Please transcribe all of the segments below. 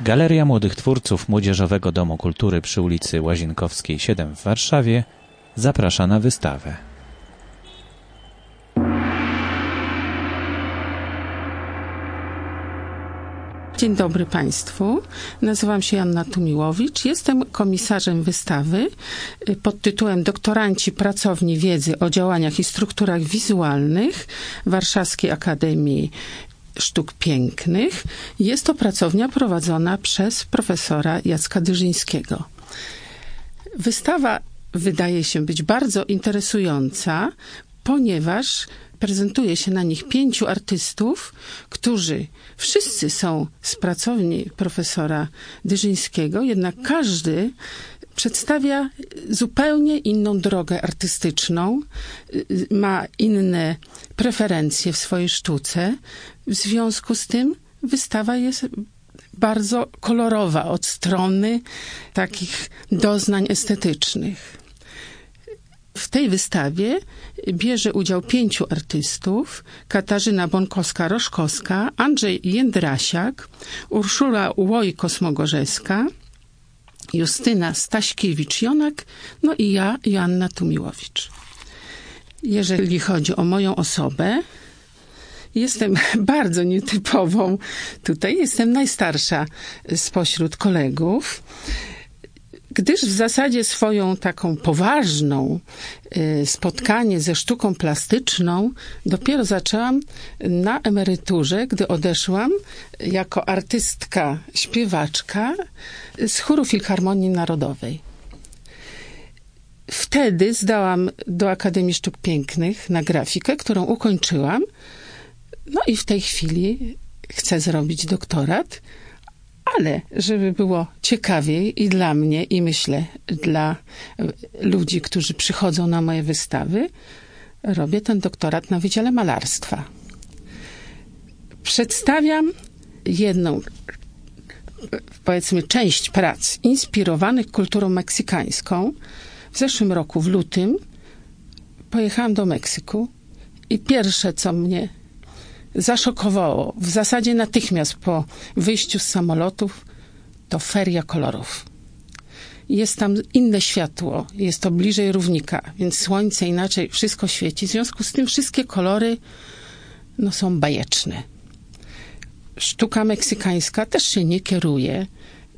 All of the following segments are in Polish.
Galeria Młodych Twórców Młodzieżowego Domu Kultury przy ulicy Łazienkowskiej 7 w Warszawie zaprasza na wystawę. Dzień dobry Państwu. Nazywam się Janna Tumiłowicz. Jestem komisarzem wystawy pod tytułem Doktoranci Pracowni Wiedzy o działaniach i strukturach wizualnych Warszawskiej Akademii Sztuk Pięknych. Jest to pracownia prowadzona przez profesora Jacka Dyrzyńskiego. Wystawa wydaje się być bardzo interesująca, ponieważ prezentuje się na nich pięciu artystów, którzy wszyscy są z pracowni profesora Dyrzyńskiego, jednak każdy przedstawia zupełnie inną drogę artystyczną, ma inne preferencje w swojej sztuce. W związku z tym wystawa jest bardzo kolorowa od strony takich doznań estetycznych. W tej wystawie bierze udział pięciu artystów: Katarzyna Bonkowska-Roszkowska, Andrzej Jędrasiak, Urszula Łojko-Smogorzeska, Justyna Staśkiewicz-Jonak, no i ja, Joanna Tumiłowicz. Jeżeli chodzi o moją osobę, jestem bardzo nietypową. Tutaj jestem najstarsza spośród kolegów gdyż w zasadzie swoją taką poważną y, spotkanie ze sztuką plastyczną dopiero zaczęłam na emeryturze, gdy odeszłam jako artystka, śpiewaczka z chóru Filharmonii Narodowej. Wtedy zdałam do Akademii Sztuk Pięknych na grafikę, którą ukończyłam. No i w tej chwili chcę zrobić doktorat ale żeby było ciekawiej i dla mnie, i myślę dla ludzi, którzy przychodzą na moje wystawy, robię ten doktorat na Wydziale Malarstwa. Przedstawiam jedną, powiedzmy, część prac inspirowanych kulturą meksykańską. W zeszłym roku, w lutym, pojechałam do Meksyku i pierwsze, co mnie zaszokowało w zasadzie natychmiast po wyjściu z samolotów to feria kolorów. Jest tam inne światło, jest to bliżej równika, więc słońce inaczej, wszystko świeci. W związku z tym wszystkie kolory no, są bajeczne. Sztuka meksykańska też się nie kieruje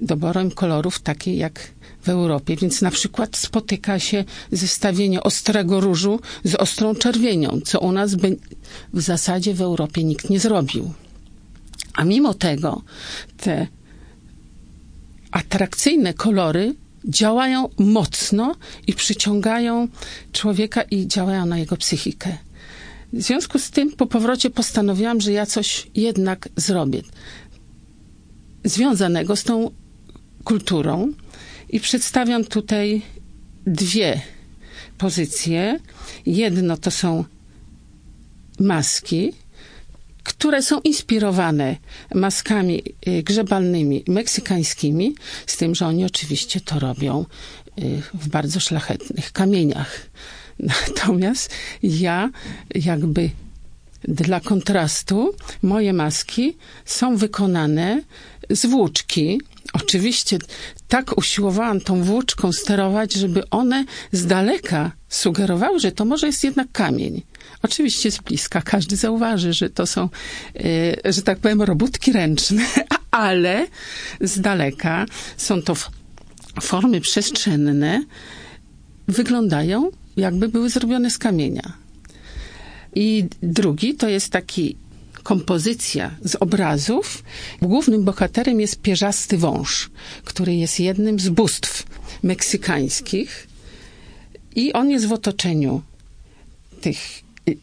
doborem kolorów takiej jak w Europie, więc na przykład spotyka się zestawienie ostrego różu z ostrą czerwienią, co u nas w zasadzie w Europie nikt nie zrobił. A mimo tego te atrakcyjne kolory działają mocno i przyciągają człowieka i działają na jego psychikę. W związku z tym po powrocie postanowiłam, że ja coś jednak zrobię związanego z tą kulturą i przedstawiam tutaj dwie pozycje. Jedno to są maski, które są inspirowane maskami y, grzebalnymi meksykańskimi, z tym, że oni oczywiście to robią y, w bardzo szlachetnych kamieniach. Natomiast ja jakby dla kontrastu moje maski są wykonane z włóczki, oczywiście tak usiłowałam tą włóczką sterować, żeby one z daleka sugerowały, że to może jest jednak kamień. Oczywiście z bliska każdy zauważy, że to są, yy, że tak powiem, robótki ręczne, ale z daleka są to formy przestrzenne, wyglądają jakby były zrobione z kamienia. I drugi to jest taki kompozycja z obrazów. Głównym bohaterem jest pierzasty wąż, który jest jednym z bóstw meksykańskich i on jest w otoczeniu tych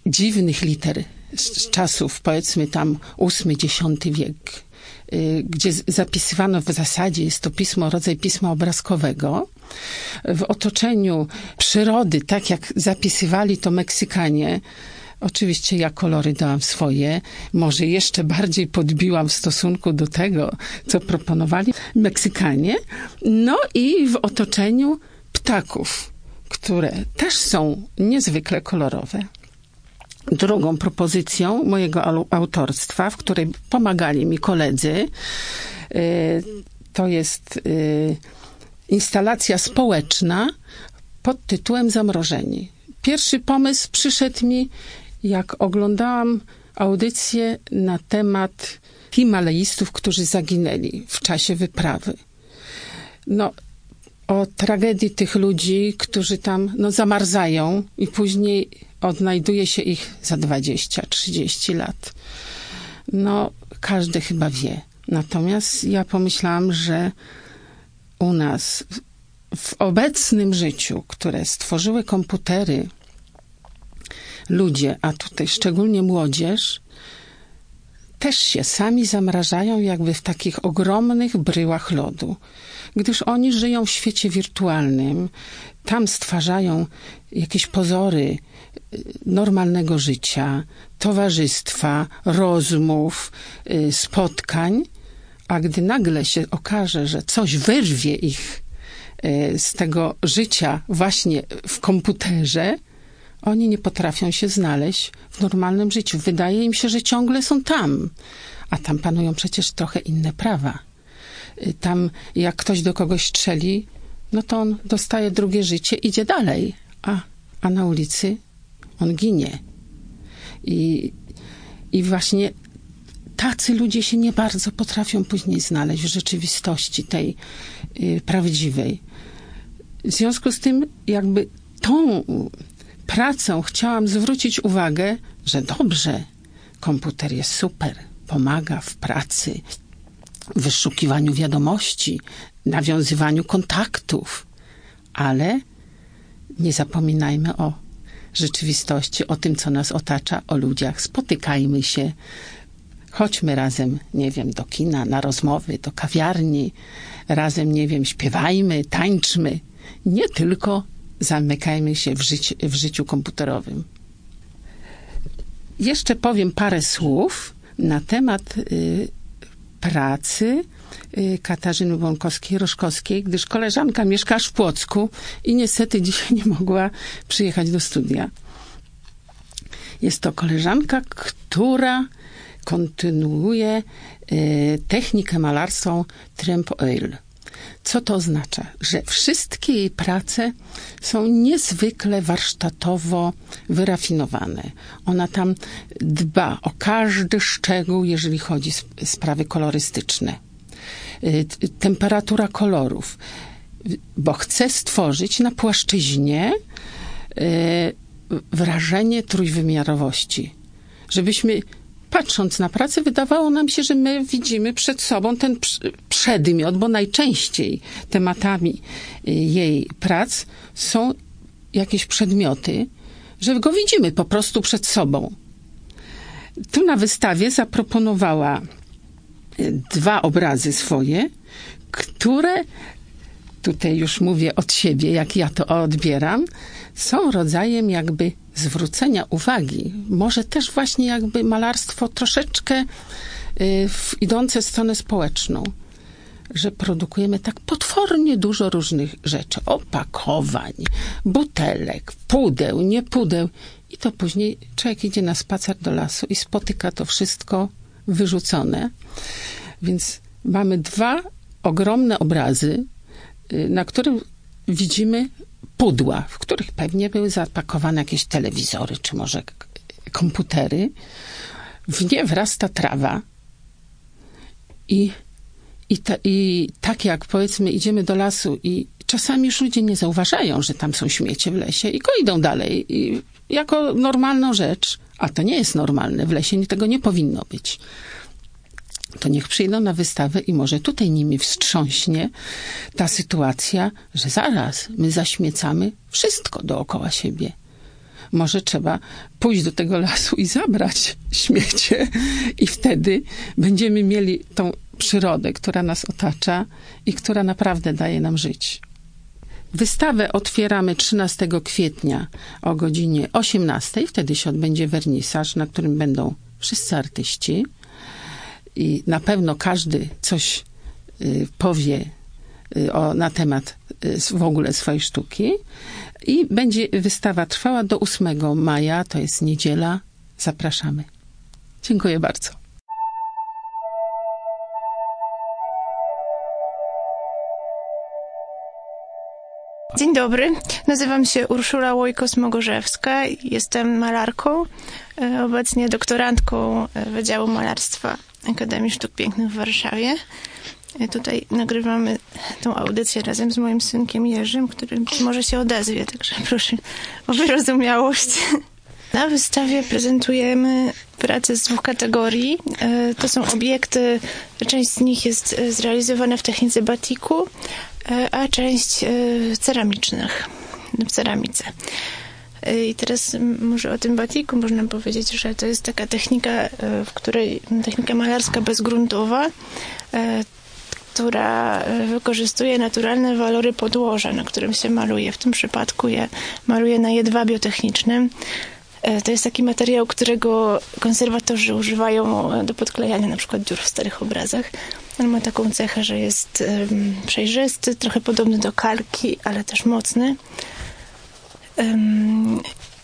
dziwnych liter z czasów, powiedzmy tam VIII-X wiek, y, gdzie zapisywano w zasadzie, jest to pismo, rodzaj pisma obrazkowego, w otoczeniu przyrody, tak jak zapisywali to Meksykanie, Oczywiście ja kolory dałam swoje, może jeszcze bardziej podbiłam w stosunku do tego, co proponowali Meksykanie. No i w otoczeniu ptaków, które też są niezwykle kolorowe. drugą propozycją mojego autorstwa, w której pomagali mi koledzy. To jest instalacja społeczna pod tytułem Zamrożeni. Pierwszy pomysł przyszedł mi, jak oglądałam audycję na temat Himalajistów, którzy zaginęli w czasie wyprawy. No, o tragedii tych ludzi, którzy tam no, zamarzają i później odnajduje się ich za 20-30 lat. No, każdy chyba wie. Natomiast ja pomyślałam, że u nas w obecnym życiu, które stworzyły komputery, ludzie, a tutaj szczególnie młodzież, też się sami zamrażają jakby w takich ogromnych bryłach lodu, gdyż oni żyją w świecie wirtualnym, tam stwarzają jakieś pozory y, normalnego życia, towarzystwa, rozmów, y, spotkań, a gdy nagle się okaże, że coś wyrwie ich y, z tego życia właśnie w komputerze, oni nie potrafią się znaleźć w normalnym życiu. Wydaje im się, że ciągle są tam, a tam panują przecież trochę inne prawa. Y, tam, jak ktoś do kogoś strzeli, no to on dostaje drugie życie, idzie dalej, a, a na ulicy on ginie. I, I właśnie tacy ludzie się nie bardzo potrafią później znaleźć w rzeczywistości tej y, prawdziwej. W związku z tym, jakby tą pracą chciałam zwrócić uwagę, że dobrze, komputer jest super, pomaga w pracy, w wyszukiwaniu wiadomości, nawiązywaniu kontaktów, ale nie zapominajmy o rzeczywistości, o tym, co nas otacza, o ludziach. Spotykajmy się, chodźmy razem, nie wiem, do kina, na rozmowy, do kawiarni, razem, nie wiem, śpiewajmy, tańczmy. Nie tylko zamykajmy się w, życi, w życiu komputerowym. Jeszcze powiem parę słów na temat y, pracy y, Katarzyny Bąkowskiej-Roszkowskiej, gdyż koleżanka mieszka w Płocku i niestety dzisiaj nie mogła przyjechać do studia. Jest to koleżanka, która kontynuuje y, technikę malarstwa Tremp Oil. Co to oznacza? Że wszystkie jej prace są niezwykle warsztatowo wyrafinowane. Ona tam dba o każdy szczegół, jeżeli chodzi o sprawy kolorystyczne. Y, temperatura kolorów, bo chce stworzyć na płaszczyźnie y, wrażenie trójwymiarowości. Żebyśmy patrząc na pracę, wydawało nam się, że my widzimy przed sobą ten przedmiot, bo najczęściej tematami y, jej prac są jakieś przedmioty, że go widzimy po prostu przed sobą. Tu na wystawie zaproponowała y, dwa obrazy swoje, które tutaj już mówię od siebie, jak ja to odbieram, są rodzajem jakby zwrócenia uwagi. Może też właśnie jakby malarstwo troszeczkę y, w idące stronę społeczną. Że produkujemy tak potwornie dużo różnych rzeczy. Opakowań, butelek, pudeł, nie pudeł. I to później człowiek idzie na spacer do lasu i spotyka to wszystko wyrzucone. Więc mamy dwa ogromne obrazy, na którym widzimy pudła, w których pewnie były zapakowane jakieś telewizory, czy może komputery. W nie wrasta trawa i, i, ta, i tak jak powiedzmy idziemy do lasu i czasami już ludzie nie zauważają, że tam są śmiecie w lesie i idą dalej i jako normalną rzecz, a to nie jest normalne, w lesie tego nie powinno być to niech przyjdą na wystawę i może tutaj nimi wstrząśnie ta sytuacja, że zaraz my zaśmiecamy wszystko dookoła siebie. Może trzeba pójść do tego lasu i zabrać śmiecie, i wtedy będziemy mieli tą przyrodę, która nas otacza i która naprawdę daje nam żyć. Wystawę otwieramy 13 kwietnia o godzinie 18. Wtedy się odbędzie wernisaż, na którym będą wszyscy artyści i na pewno każdy coś y, powie y, o, na temat y, w ogóle swojej sztuki. I będzie wystawa trwała do 8 maja, to jest niedziela, zapraszamy. Dziękuję bardzo. Dzień dobry, nazywam się Urszula Łojko-Smogorzewska, jestem malarką, obecnie doktorantką Wydziału Malarstwa Akademii Sztuk Pięknych w Warszawie. E, Tutaj nagrywamy tą audycję razem z moim synkiem Jerzym, który może się odezwie, także proszę o wyrozumiałość. Na wystawie prezentujemy prace z dwóch kategorii. E, To są obiekty, część z nich jest e, zrealizowana w technice batiku, a część ceramicznych, w ceramice. I teraz może o tym batiku można powiedzieć, że to jest taka technika, e, w której technika malarska bezgruntowa, e, która e, wykorzystuje naturalne walory podłoża, na którym się maluje. W tym przypadku je maluje na jedwabiu technicznym. To jest taki materiał, którego konserwatorzy używają do podklejania na przykład dziur w starych obrazach. On ma taką cechę, że jest przejrzysty, trochę podobny do kalki, ale też mocny.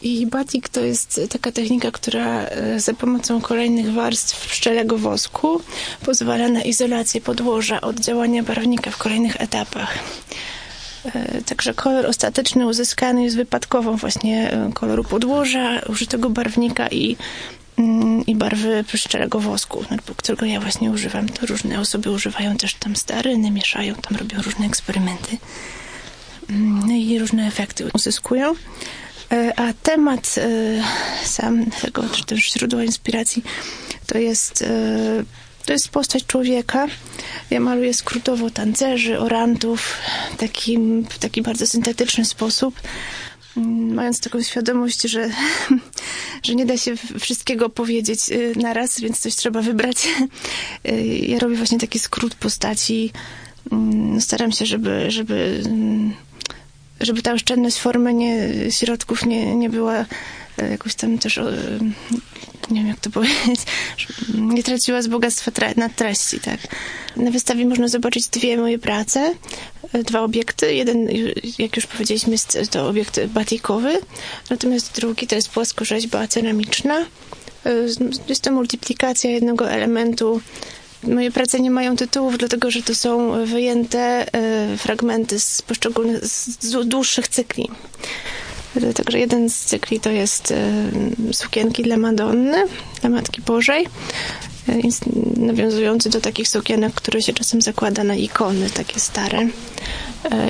I batik to jest taka technika, która e, za pomocą kolejnych warstw pszczelego wosku pozwala na izolację podłoża od działania barwnika w kolejnych etapach. E, Także kolor ostateczny uzyskany jest wypadkową właśnie e, koloru podłoża, użytego barwnika i, mm, i barwy pszczelego wosku, którego ja właśnie używam. To różne osoby używają też tam staryny, mieszają, tam robią różne eksperymenty. No i różne efekty uzyskują. E, A temat e, sam tego, czy też źródło inspiracji, to jest, e, to jest postać człowieka. Ja maluję skrótowo tancerzy, orantów, takim, w taki bardzo syntetyczny sposób, mm, mając taką świadomość, że, że nie da się wszystkiego powiedzieć naraz, więc coś trzeba wybrać. Ja robię właśnie taki skrót postaci. Mm, Staram się, żeby, żeby mm, żeby ta oszczędność formy nie, środków nie, nie była e, jakoś tam też, e, nie wiem jak to powiedzieć, nie traciła z bogactwa tre- na treści, tak. Na wystawie można zobaczyć dwie moje prace, e, dwa obiekty. Jeden, jak już powiedzieliśmy, jest to obiekt batikowy, natomiast drugi to jest płaskorzeźba ceramiczna. Jest to multiplikacja jednego elementu Moje prace nie mają tytułów, dlatego że to są wyjęte e, fragmenty z poszczególnych, z dłuższych cykli. Także jeden z cykli to jest e, sukienki dla Madonny, dla Matki Bożej, e, nawiązujący do takich sukienek, które się czasem zakłada na ikony, takie stare.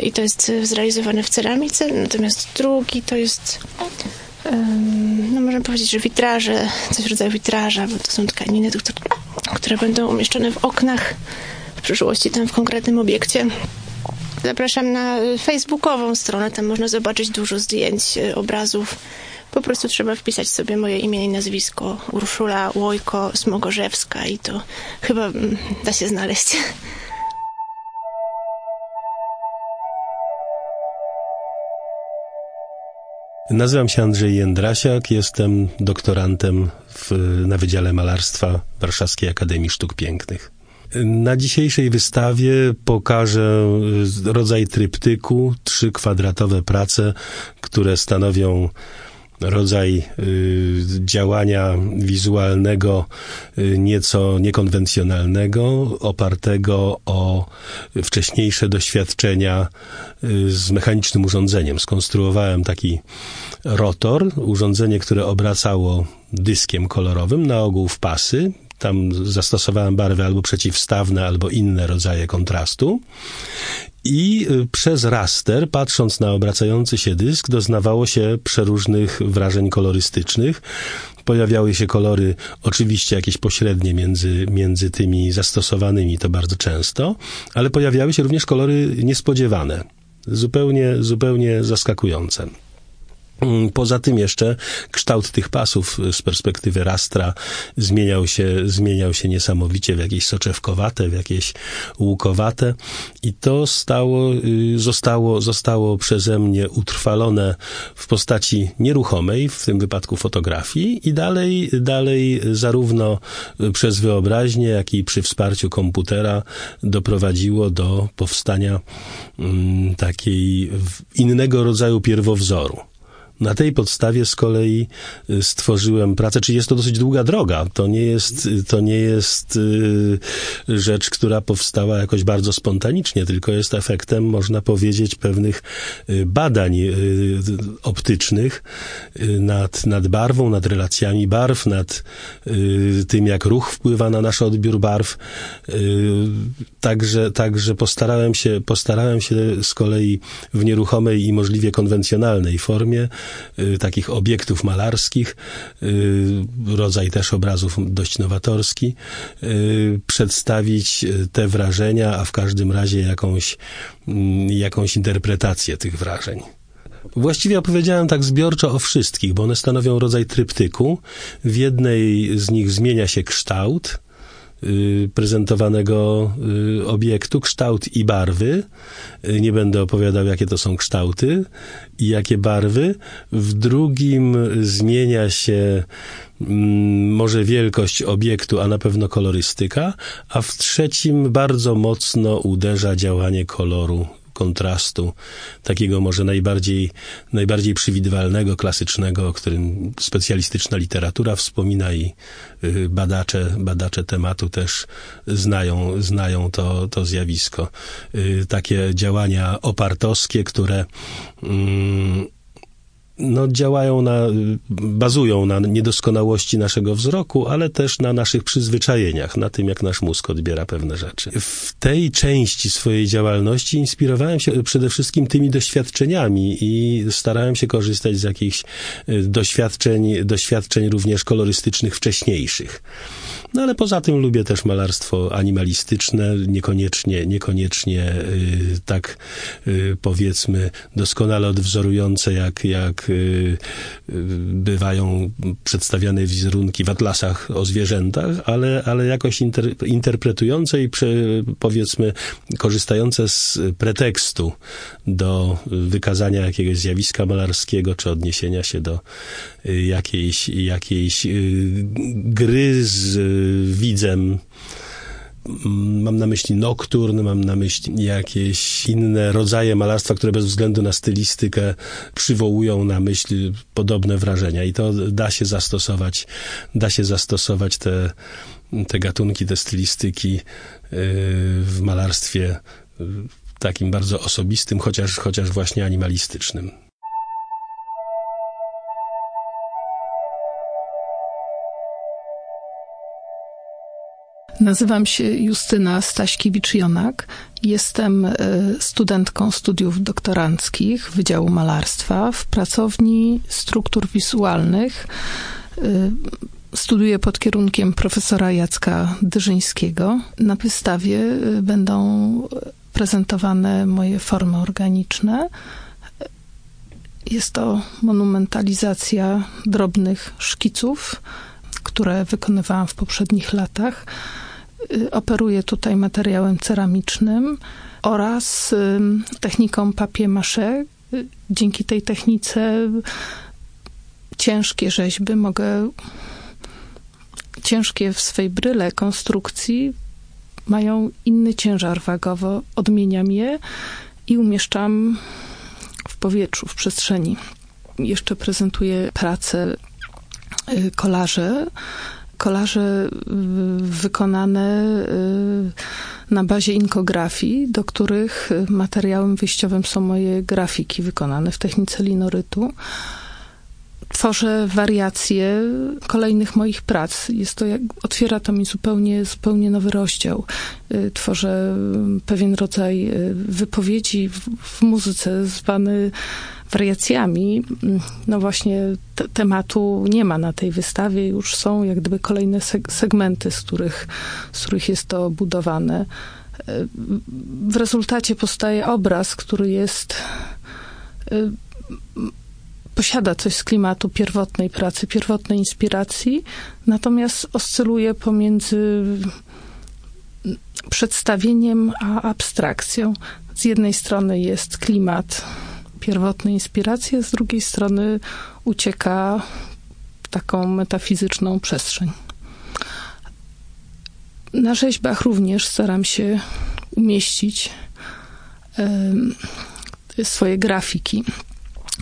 I to jest zrealizowane w ceramice, natomiast drugi to jest no można powiedzieć, że witraże, coś w rodzaju witraża, bo to są tkaniny, które, które będą umieszczone w oknach w przyszłości, tam w konkretnym obiekcie. Zapraszam na facebookową stronę, tam można zobaczyć dużo zdjęć, y, obrazów. Po prostu trzeba wpisać sobie moje imię i nazwisko Urszula Łojko Smogorzewska i to chyba mm, da się znaleźć. Nazywam się Andrzej Jędrasiak, jestem doktorantem w, na Wydziale Malarstwa Warszawskiej Akademii Sztuk Pięknych. Na dzisiejszej wystawie pokażę rodzaj tryptyku, trzy kwadratowe prace, które stanowią rodzaj y, działania wizualnego y, nieco niekonwencjonalnego, opartego o wcześniejsze doświadczenia y, z mechanicznym urządzeniem. Skonstruowałem taki rotor, urządzenie, które obracało dyskiem kolorowym, na ogół w pasy. Tam zastosowałem barwy albo przeciwstawne, albo inne rodzaje kontrastu. I y, przez raster, patrząc na obracający się dysk, doznawało się przeróżnych wrażeń kolorystycznych. Pojawiały się kolory, oczywiście jakieś pośrednie między, między tymi zastosowanymi, to bardzo często, ale pojawiały się również kolory niespodziewane, zupełnie, zupełnie zaskakujące. Mm, Poza tym jeszcze kształt tych pasów z perspektywy rastra zmieniał się, zmieniał się niesamowicie w jakieś soczewkowate, w jakieś łukowate i to stało, y, zostało, zostało przeze mnie utrwalone w postaci nieruchomej, w tym wypadku fotografii i dalej, dalej zarówno przez wyobraźnię, jak i przy wsparciu komputera doprowadziło do powstania mm, takiej innego rodzaju pierwowzoru. Na tej podstawie z kolei y, stworzyłem pracę, czyli jest to dosyć długa droga. To nie jest, to nie jest y, rzecz, która powstała jakoś bardzo spontanicznie, tylko jest efektem, można powiedzieć, pewnych y, badań optycznych nad, nad barwą, nad relacjami barw, nad tym, jak ruch wpływa na nasz odbiór barw. Także, także postarałem się, postarałem się z kolei w nieruchomej i możliwie konwencjonalnej formie Y, takich obiektów malarskich, y, rodzaj też obrazów dość nowatorski, y, przedstawić te wrażenia, a w każdym razie jakąś, mm, jakąś interpretację tych wrażeń. Właściwie opowiedziałem tak zbiorczo o wszystkich, bo one stanowią rodzaj tryptyku. W jednej z nich zmienia się kształt, Y, prezentowanego y, obiektu, kształt i barwy. Y, nie będę opowiadał, jakie to są kształty i jakie barwy. W drugim zmienia się mm, może wielkość obiektu, a na pewno kolorystyka, a w trzecim bardzo mocno uderza działanie koloru kontrastu, takiego może najbardziej, najbardziej przewidywalnego, klasycznego, o którym specjalistyczna literatura wspomina i y, badacze, badacze tematu też znają, znają to, to zjawisko. Y, takie działania opartowskie, które mm, no, działają na, bazują na niedoskonałości naszego wzroku, ale też na naszych przyzwyczajeniach, na tym, jak nasz mózg odbiera pewne rzeczy. W tej części swojej działalności inspirowałem się przede wszystkim tymi doświadczeniami i starałem się korzystać z jakichś e, doświadczeń, doświadczeń również kolorystycznych wcześniejszych. No ale poza tym lubię też malarstwo animalistyczne, niekoniecznie, niekoniecznie y, tak y, powiedzmy doskonale odwzorujące, jak, jak y, y bywają przedstawiane wizerunki w atlasach o zwierzętach, ale, ale jakoś inter, interpretujące i prze, powiedzmy korzystające z pretekstu do wykazania jakiegoś zjawiska malarskiego, czy odniesienia się do jakiejś, jakiejś y, gry z widzem. Mam na myśli nokturn, mam na myśli jakieś inne rodzaje malarstwa, które bez względu na stylistykę przywołują na myśl podobne wrażenia. I to da się zastosować, da się zastosować te, te gatunki, te stylistyki w malarstwie takim bardzo osobistym, chociaż, chociaż właśnie animalistycznym. Nazywam się Justyna Staśkiewicz-Jonak. Jestem e, studentką studiów doktoranckich Wydziału Malarstwa w pracowni struktur wizualnych. E, studiuję pod kierunkiem profesora Jacka Dyrzyńskiego. Na wystawie e, będą prezentowane moje formy organiczne. Jest to monumentalizacja drobnych szkiców, które wykonywałam w poprzednich latach. Y, operuję tutaj materiałem ceramicznym oraz techniką papier-mâché. Y, dzięki tej technice ciężkie rzeźby mogę, ciężkie w swej bryle konstrukcji mają inny ciężar wagowy. Odmieniam je i umieszczam w powietrzu, w przestrzeni. Jeszcze prezentuję pracę y, y, wykonane y, na bazie inkografii, do których materiałem wyjściowym są moje grafiki wykonane w technice linorytu. Tworzę wariacje kolejnych moich prac. Jest to jak, otwiera to mi zupełnie, zupełnie nowy rozdział. Y, tworzę pewien rodzaj wypowiedzi w, w muzyce zwany wariacjami. No właśnie te, tematu nie ma na tej wystawie, już są jak gdyby kolejne seg segmenty, z których, z których jest to budowane. W rezultacie powstaje obraz, który jest y, posiada coś z klimatu pierwotnej pracy, pierwotnej inspiracji, natomiast oscyluje pomiędzy przedstawieniem a abstrakcją. Z jednej strony jest klimat pierwotne inspiracje, z drugiej strony ucieka w taką metafizyczną przestrzeń. Na rzeźbach również staram się umieścić swoje grafiki.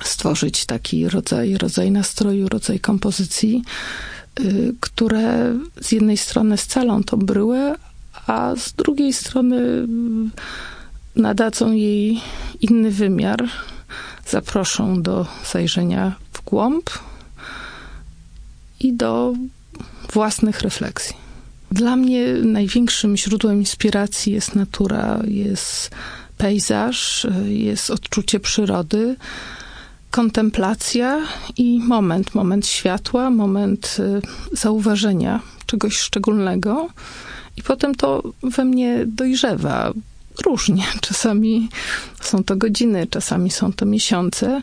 stworzyć taki rodzaj, rodzaj nastroju, rodzaj kompozycji, y, które z jednej strony scalą tą bryłę, a z drugiej strony y, nadadzą jej inny wymiar, zaproszą do zajrzenia w głąb i do własnych refleksji. Dla mnie największym źródłem inspiracji jest natura, jest pejzaż, jest odczucie przyrody, kontemplacja i moment, moment światła, moment y, zauważenia czegoś szczególnego. I potem to we mnie dojrzewa różnie. Czasami są to godziny, czasami są to miesiące.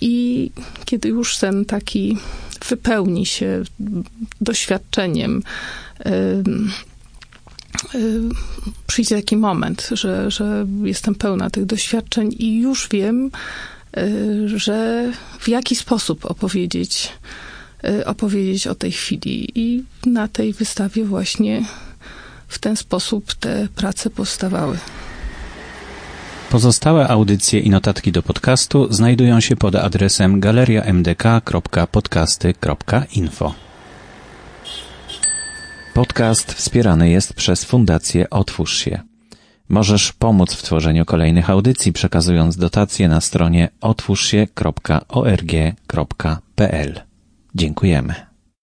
I kiedy już ten taki wypełni się doświadczeniem, przyjdzie taki moment, że, że jestem pełna tych doświadczeń i już wiem, y, że w jaki sposób opowiedzieć, y, opowiedzieć o tej chwili. I na tej wystawie właśnie w ten sposób te prace powstawały. Pozostałe audycje i notatki do podcastu znajdują się pod adresem galeriamdk.podcasty.info. Podcast wspierany jest przez Fundację Otwórz się. Możesz pomóc w tworzeniu kolejnych audycji przekazując dotacje na stronie otwórzsie.org.pl. Dziękujemy.